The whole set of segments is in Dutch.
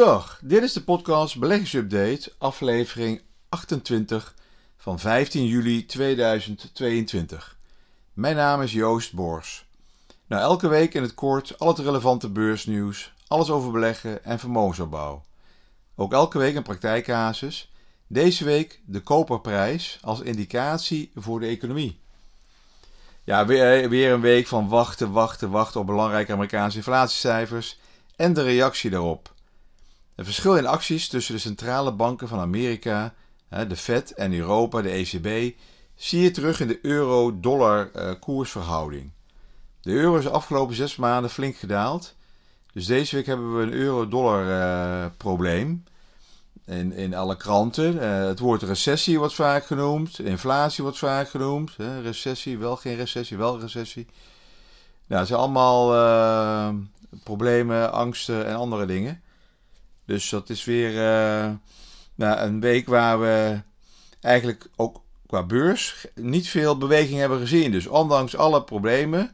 Goedendag, dit is de podcast Beleggingsupdate, aflevering 28 van 15 juli 2022. Mijn naam is Joost Bors. Nou, elke week in het kort al het relevante beursnieuws, alles over beleggen en vermogensopbouw. Ook elke week een praktijkcasus. Deze week de koperprijs als indicatie voor de economie. Ja, weer, weer een week van wachten, wachten, wachten op belangrijke Amerikaanse inflatiecijfers en de reactie daarop. Het verschil in acties tussen de centrale banken van Amerika, de Fed en Europa, de ECB, zie je terug in de euro-dollar eh, koersverhouding. De euro is de afgelopen zes maanden flink gedaald. Dus deze week hebben we een euro-dollar uh, probleem. In, in alle kranten. Uh, het woord recessie wordt vaak genoemd. Inflatie wordt vaak genoemd. Recessie, wel geen recessie, wel recessie. Nou, het zijn allemaal problemen, angsten en andere dingen. Dus dat is weer nou, een week waar we eigenlijk ook qua beurs niet veel beweging hebben gezien. Dus ondanks alle problemen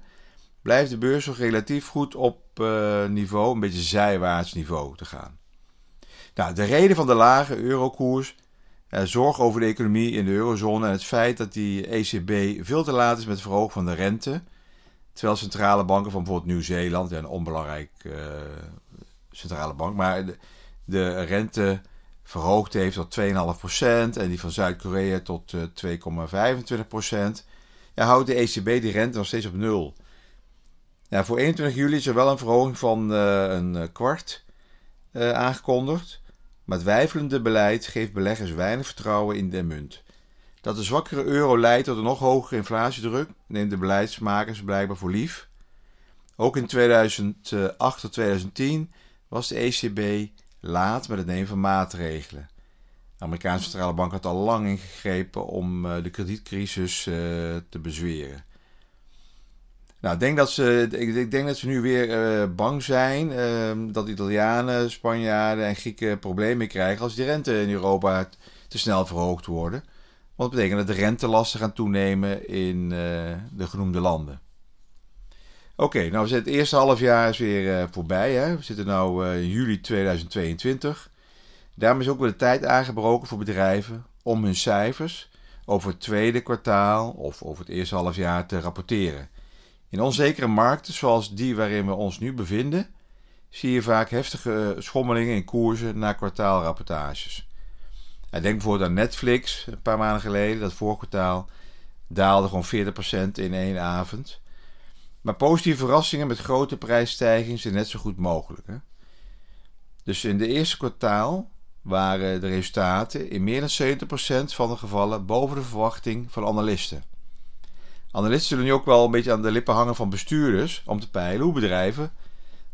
blijft de beurs nog relatief goed op uh, niveau, een beetje zijwaarts niveau te gaan. Nou, de reden van de lage eurokoers, uh, zorg over de economie in de eurozone en het feit dat die ECB veel te laat is met het verhogen van de rente. Terwijl centrale banken van bijvoorbeeld Nieuw-Zeeland, een onbelangrijk centrale bank, maar de, de rente verhoogd heeft tot 2,5% en die van Zuid-Korea tot uh, 2,25%, ja, houdt de ECB die rente nog steeds op nul. Ja, voor 21 juli is er wel een verhoging van uh, een kwart uh, aangekondigd, maar het wijfelende beleid geeft beleggers weinig vertrouwen in de munt. Dat de zwakkere euro leidt tot een nog hogere inflatiedruk, neemt de beleidsmakers blijkbaar voor lief. Ook in 2008 tot 2010 was de ECB laat met het nemen van maatregelen. De Amerikaanse centrale bank had al lang ingegrepen om uh, de kredietcrisis uh, te bezweren. Nou, ik denk dat ze, ik, denk dat ze nu weer uh, bang zijn dat Italianen, Spanjaarden en Grieken problemen krijgen als die rente in Europa te snel verhoogd worden. Want dat betekent dat de rentelasten gaan toenemen in de genoemde landen. Oké, okay, nou het eerste half jaar is weer uh, voorbij. Hè? We zitten nu uh, in juli 2022. Daarom is ook weer de tijd aangebroken voor bedrijven om hun cijfers over het tweede kwartaal of over het eerste half jaar te rapporteren. In onzekere markten zoals die waarin we ons nu bevinden, zie je vaak heftige schommelingen in koersen na kwartaalrapportages. denk bijvoorbeeld aan Netflix een paar maanden geleden, dat voorkwartaal daalde gewoon 40% in één avond. Maar positieve verrassingen met grote prijsstijgingen zijn net zo goed mogelijk. Hè? Dus in de eerste kwartaal waren de resultaten in meer dan 70% van de gevallen boven de verwachting van analisten. Analisten zullen nu ook wel een beetje aan de lippen hangen van bestuurders om te peilen hoe bedrijven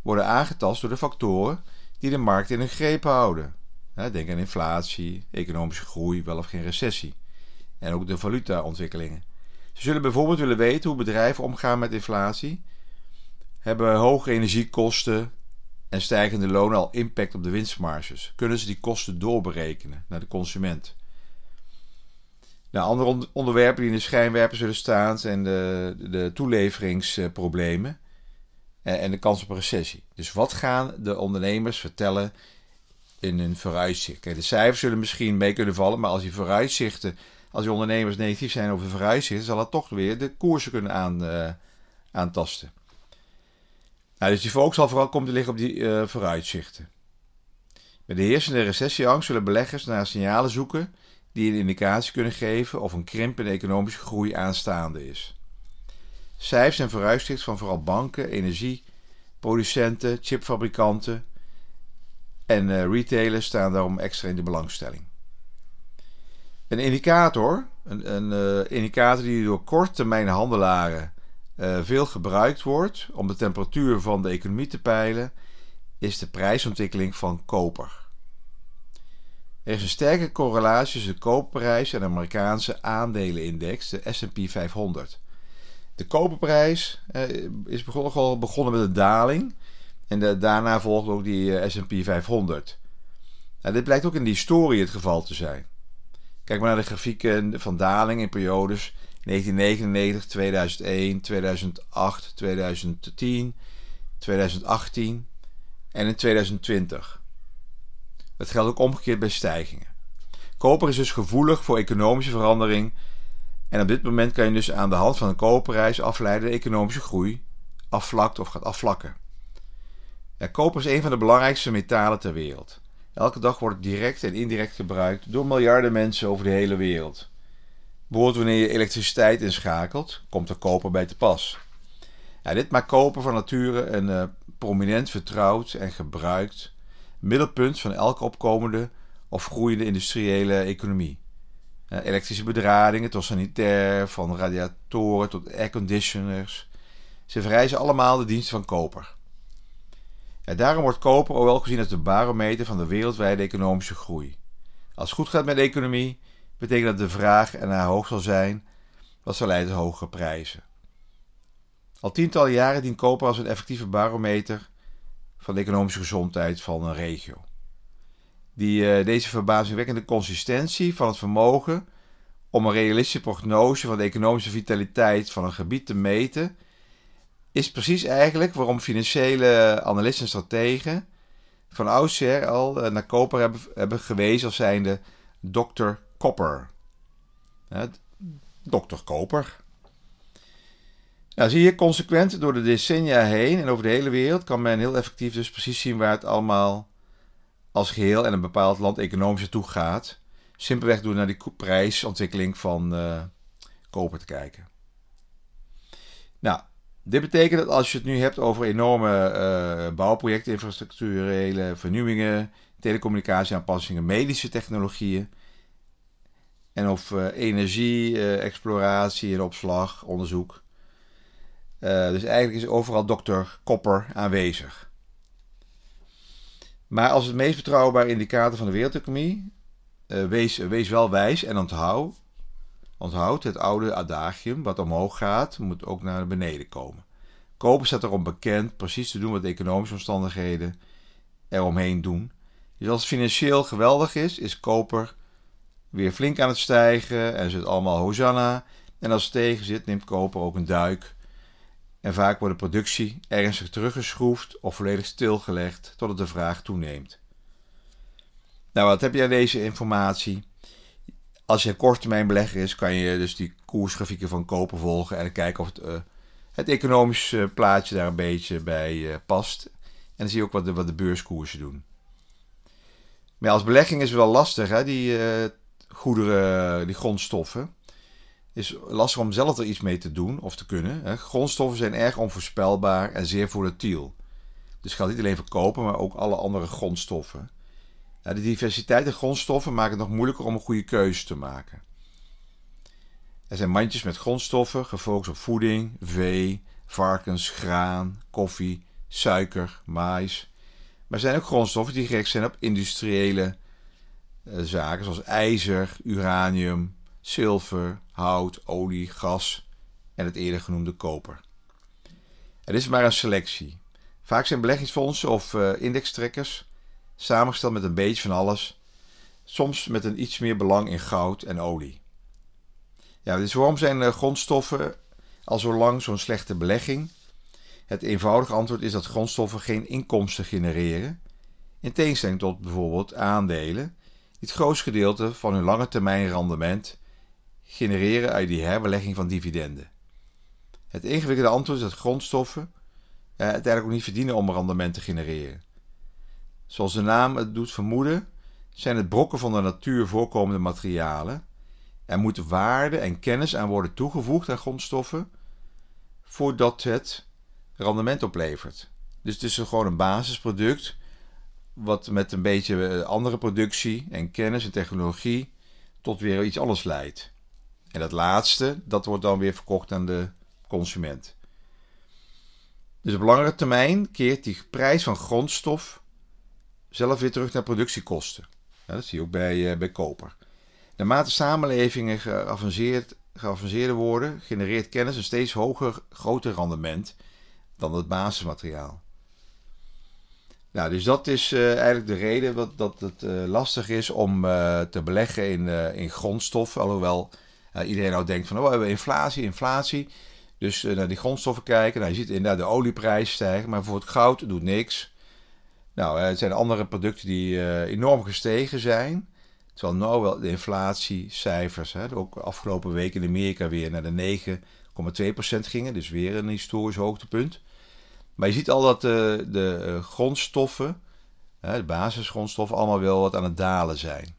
worden aangetast door de factoren die de markt in hun greep houden. Denk aan inflatie, economische groei, wel of geen recessie. En ook de valutaontwikkelingen. Ze zullen bijvoorbeeld willen weten hoe bedrijven omgaan met inflatie. Hebben hoge energiekosten en stijgende lonen al impact op de winstmarges? Kunnen ze die kosten doorberekenen naar de consument? Nou, andere onderwerpen die in de schijnwerper zullen staan zijn de, de toeleveringsproblemen en de kans op een recessie. Dus wat gaan de ondernemers vertellen in hun vooruitzicht? De cijfers zullen misschien mee kunnen vallen, maar als die vooruitzichten als die ondernemers negatief zijn over vooruitzichten, zal dat toch weer de koersen kunnen uh, aantasten. Nou, dus die focus zal vooral komen te liggen op die uh, vooruitzichten. Met de heersende recessieangst zullen beleggers naar signalen zoeken die een indicatie kunnen geven of een krimp in de economische groei aanstaande is. Cijfers en vooruitzichten van vooral banken, energieproducenten, chipfabrikanten en uh, retailers staan daarom extra in de belangstelling. Een indicator, een, een uh, indicator die door korttermijn handelaren uh, veel gebruikt wordt om de temperatuur van de economie te peilen, is de prijsontwikkeling van koper. Er is een sterke correlatie tussen de koperprijs en de Amerikaanse aandelenindex, de SP 500. De koperprijs uh, is begonnen, begonnen met een daling en daarna volgt ook die SP 500. Nou, dit blijkt ook in de historie het geval te zijn. Kijk maar naar de grafieken van daling in periodes 1999, 2001, 2008, 2010, 2018 en in 2020. Het geldt ook omgekeerd bij stijgingen. Koper is dus gevoelig voor economische verandering en op dit moment kan je dus aan de hand van een koperprijs afleiden de economische groei afvlakt of gaat afvlakken. Koper is een van de belangrijkste metalen ter wereld. Elke dag wordt het direct en indirect gebruikt door miljarden mensen over de hele wereld. Bijvoorbeeld wanneer je elektriciteit inschakelt, komt er koper bij te pas. Ja, dit maakt koper van nature een uh, prominent vertrouwd en gebruikt middelpunt van elke opkomende of groeiende industriële economie. Elektrische bedradingen tot sanitair, van radiatoren tot airconditioners. Ze vereisen allemaal de dienst van koper. Ja, daarom wordt koper ook wel gezien als de barometer van de wereldwijde economische groei. Als het goed gaat met de economie, betekent dat de vraag ernaar hoog zal zijn, wat zal leiden tot hogere prijzen. Al tientallen jaren dient koper als een effectieve barometer van de economische gezondheid van een regio. Die, uh, deze verbazingwekkende consistentie van het vermogen om een realistische prognose van de economische vitaliteit van een gebied te meten, is precies eigenlijk waarom financiële analisten en strategen van oudsher al naar koper hebben, hebben gewezen als zijnde Dr. Copper. Ja, Dr. Koper. Nou, zie je, consequent door de decennia heen en over de hele wereld kan men heel effectief dus precies zien waar het allemaal als geheel en een bepaald land economisch naartoe gaat. Simpelweg door naar die prijsontwikkeling van uh, koper te kijken. Dit betekent dat als je het nu hebt over enorme uh, bouwprojecten, infrastructurele vernieuwingen, telecommunicatieaanpassingen, medische technologieën. En of uh, energie, exploratie en opslag, onderzoek. dus eigenlijk is overal dokter Kopper aanwezig. Maar als het meest betrouwbare indicator van de wereldeconomie, wees, wees wel wijs en onthoud Onthoud het oude adagium, wat omhoog gaat, moet ook naar beneden komen. Koper staat erom bekend precies te doen wat de economische omstandigheden eromheen doen. Dus als het financieel geweldig is, is koper weer flink aan het stijgen en zit allemaal hosanna. En als het tegen zit, neemt koper ook een duik. En vaak wordt de productie ernstig teruggeschroefd of volledig stilgelegd totdat de vraag toeneemt. Nou, wat heb je aan deze informatie? Als je een korttermijnbelegger is, kan je dus die koersgrafieken van koper volgen en kijken of het, uh, het economische plaatje daar een beetje bij uh, past. En dan zie je ook wat de, wat de beurskoersen doen. Maar als belegging is het wel lastig, hè? die goederen, die grondstoffen. is lastig om zelf er iets mee te doen of te kunnen. Hè? Grondstoffen zijn erg onvoorspelbaar en zeer volatiel. Dus geldt niet alleen voor koper, maar ook alle andere grondstoffen de diversiteit in grondstoffen maakt het nog moeilijker om een goede keuze te maken. Er zijn mandjes met grondstoffen gefocust op voeding, vee, varkens, graan, koffie, suiker, maïs. Maar er zijn ook grondstoffen die gericht zijn op industriële eh, zaken zoals ijzer, uranium, zilver, hout, olie, gas en het eerder genoemde koper. Er is maar een selectie. Vaak zijn beleggingsfondsen of uh, indextrekkers samengesteld met een beetje van alles, soms met een iets meer belang in goud en olie. Ja, dus waarom zijn eh, grondstoffen al zo lang zo'n slechte belegging? Het eenvoudige antwoord is dat grondstoffen geen inkomsten genereren, in tegenstelling tot bijvoorbeeld aandelen, die het grootste gedeelte van hun lange termijn rendement genereren uit die herbelegging van dividenden. Het ingewikkelde antwoord is dat grondstoffen eh, uiteindelijk ook niet verdienen om rendement te genereren. Zoals de naam het doet vermoeden, zijn het brokken van de natuur voorkomende materialen. Er moet waarde en kennis aan worden toegevoegd aan grondstoffen voordat het rendement oplevert. Dus het is gewoon een basisproduct wat met een beetje eh, andere productie en kennis en technologie tot weer iets anders leidt. En dat laatste, dat wordt dan weer verkocht aan de consument. Dus op langere termijn keert die prijs van grondstof zelf weer terug naar productiekosten. dat zie je ook bij, uh, bij koper. Naarmate samenlevingen geavanceerd, geavanceerder worden, genereert kennis een steeds hoger, groter rendement dan het basismateriaal. Nou, dus dat is uh, eigenlijk de reden dat, dat het uh, lastig is om te beleggen in, in grondstoffen. Alhoewel iedereen nou denkt van, oh, we hebben inflatie, inflatie. Dus naar die grondstoffen kijken. Nou, je ziet inderdaad de olieprijs stijgen, maar voor het goud doet niks. Nou, er zijn andere producten die enorm gestegen zijn. Terwijl nou wel de inflatiecijfers, hè, ook afgelopen week in Amerika weer naar de 9,2% gingen. Dus weer een historisch hoogtepunt. Maar je ziet al dat de, de grondstoffen, hè, de basisgrondstoffen, allemaal wel wat aan het dalen zijn.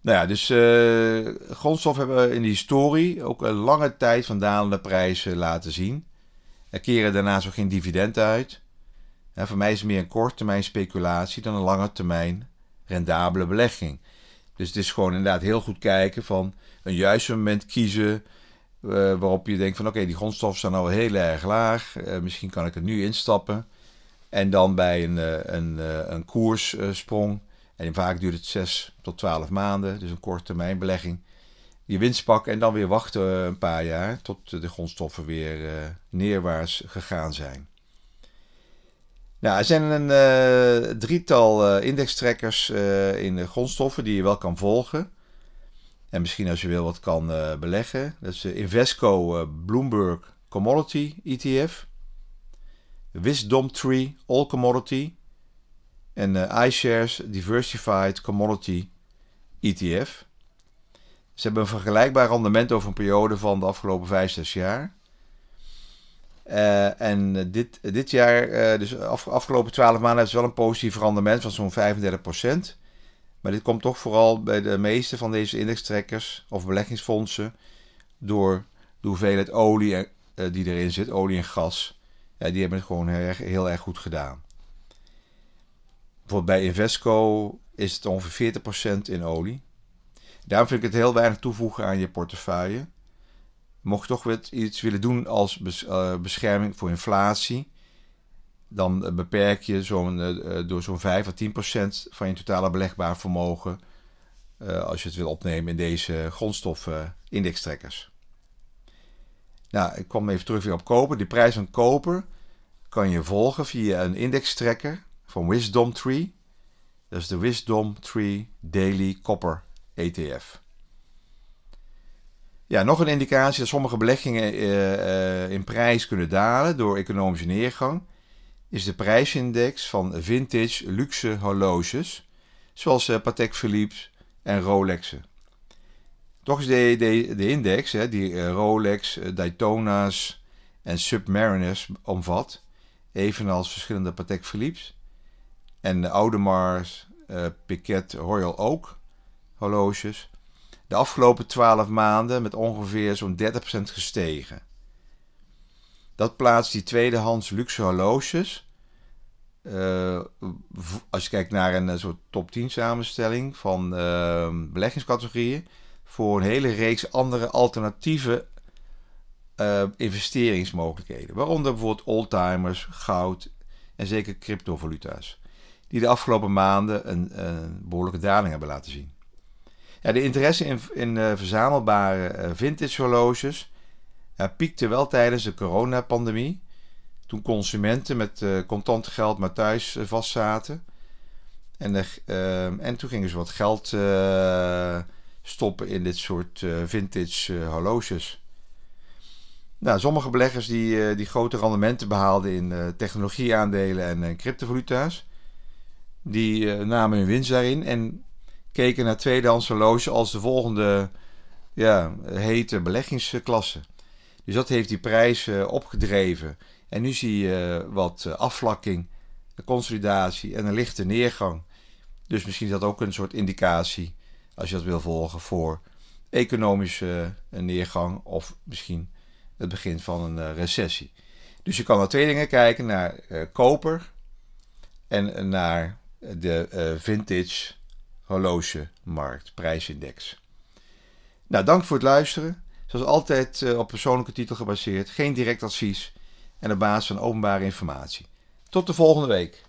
Nou ja, dus uh, grondstoffen hebben in de historie ook een lange tijd van dalende prijzen laten zien. Er keren daarna zo geen dividend uit. En voor mij is het meer een korte termijn speculatie dan een lange termijn rendabele belegging. Dus het is gewoon inderdaad heel goed kijken van een juist moment kiezen uh, waarop je denkt van oké, die grondstoffen staan nou heel erg laag. Uh, misschien kan ik er nu instappen. En dan bij een, uh, een, een koerssprong en vaak duurt het 6 tot 12 maanden, dus een korte termijn belegging. Je winst pakken en dan weer wachten een paar jaar tot de grondstoffen weer neerwaarts gegaan zijn. Nou, er zijn een uh, drietal uh, indextrekkers in de grondstoffen die je wel kan volgen. En misschien als je wil wat kan beleggen. Dat is Invesco Bloomberg Commodity ETF. Wisdom Tree All Commodity en iShares Diversified Commodity ETF. Ze hebben een vergelijkbaar rendement over een periode van de afgelopen 5, 6 jaar. Uh, en dit, dit jaar, dus af, afgelopen 12 maanden, hebben ze wel een positief rendement van zo'n 35%. Maar dit komt toch vooral bij de meeste van deze indextrekkers of beleggingsfondsen door de hoeveelheid olie die erin zit, olie en gas. Ja, die hebben het gewoon heel erg, heel erg goed gedaan. Bijvoorbeeld bij Invesco is het ongeveer 40% in olie. Daarom vind ik het heel weinig toevoegen aan je portefeuille. Mocht toch iets willen doen als eh, bescherming voor inflatie, dan eh, beperk je uh, door zo'n 5 à 10% van je totale belegbaar vermogen als je het wil opnemen in deze grondstoffen-indextrekkers. Nou, ik kom even terug weer op koper. De prijs van koper kan je volgen via een indextrekker van Wisdom Tree. Dat is de Wisdom Tree Daily Copper ETF. Ja, nog een indicatie dat sommige beleggingen uh, uh, in prijs kunnen dalen door economische neergang is de prijsindex van vintage luxe horloges, zoals uh, Patek Philippe en Rolexen. Toch is de, de, de index, hè, die Rolex, Daytona's en Submariners omvat, evenals verschillende Patek Philippe's, en de Audemars Piquet Royal Oak horloges. De afgelopen 12 maanden met ongeveer zo'n 30% gestegen. Dat plaatst die tweedehands luxe horloges. Uh, als je kijkt naar een uh, soort top 10 samenstelling van uh, beleggingscategorieën. Voor een hele reeks andere alternatieve investeringsmogelijkheden. Waaronder bijvoorbeeld oldtimers, goud en zeker cryptovaluta's die de afgelopen maanden een, een behoorlijke daling hebben laten zien. Ja, de interesse in, in uh, verzamelbare uh, vintage horloges uh, piekte wel tijdens de coronapandemie. Toen consumenten met contant geld maar thuis vastzaten. En, en toen gingen ze wat geld stoppen in dit soort vintage horloges. Nou, sommige beleggers die, die grote rendementen behaalden in technologieaandelen en cryptovaluta's die eh, namen hun winst daarin en keken naar tweedehands horloges als de volgende ja, hete beleggingsklasse. Dus dat heeft die prijs uh, opgedreven. En nu zie je uh, wat afvlakking, consolidatie en een lichte neergang. Dus misschien is dat ook een soort indicatie, als je dat wil volgen, voor economische neergang of misschien het begin van een recessie. Dus je kan naar twee dingen kijken: naar koper en naar de vintage horlogemarkt prijsindex. Nou, dank voor het luisteren. Zoals altijd uh, op persoonlijke titel gebaseerd, geen direct advies en op basis van openbare informatie. Tot de volgende week.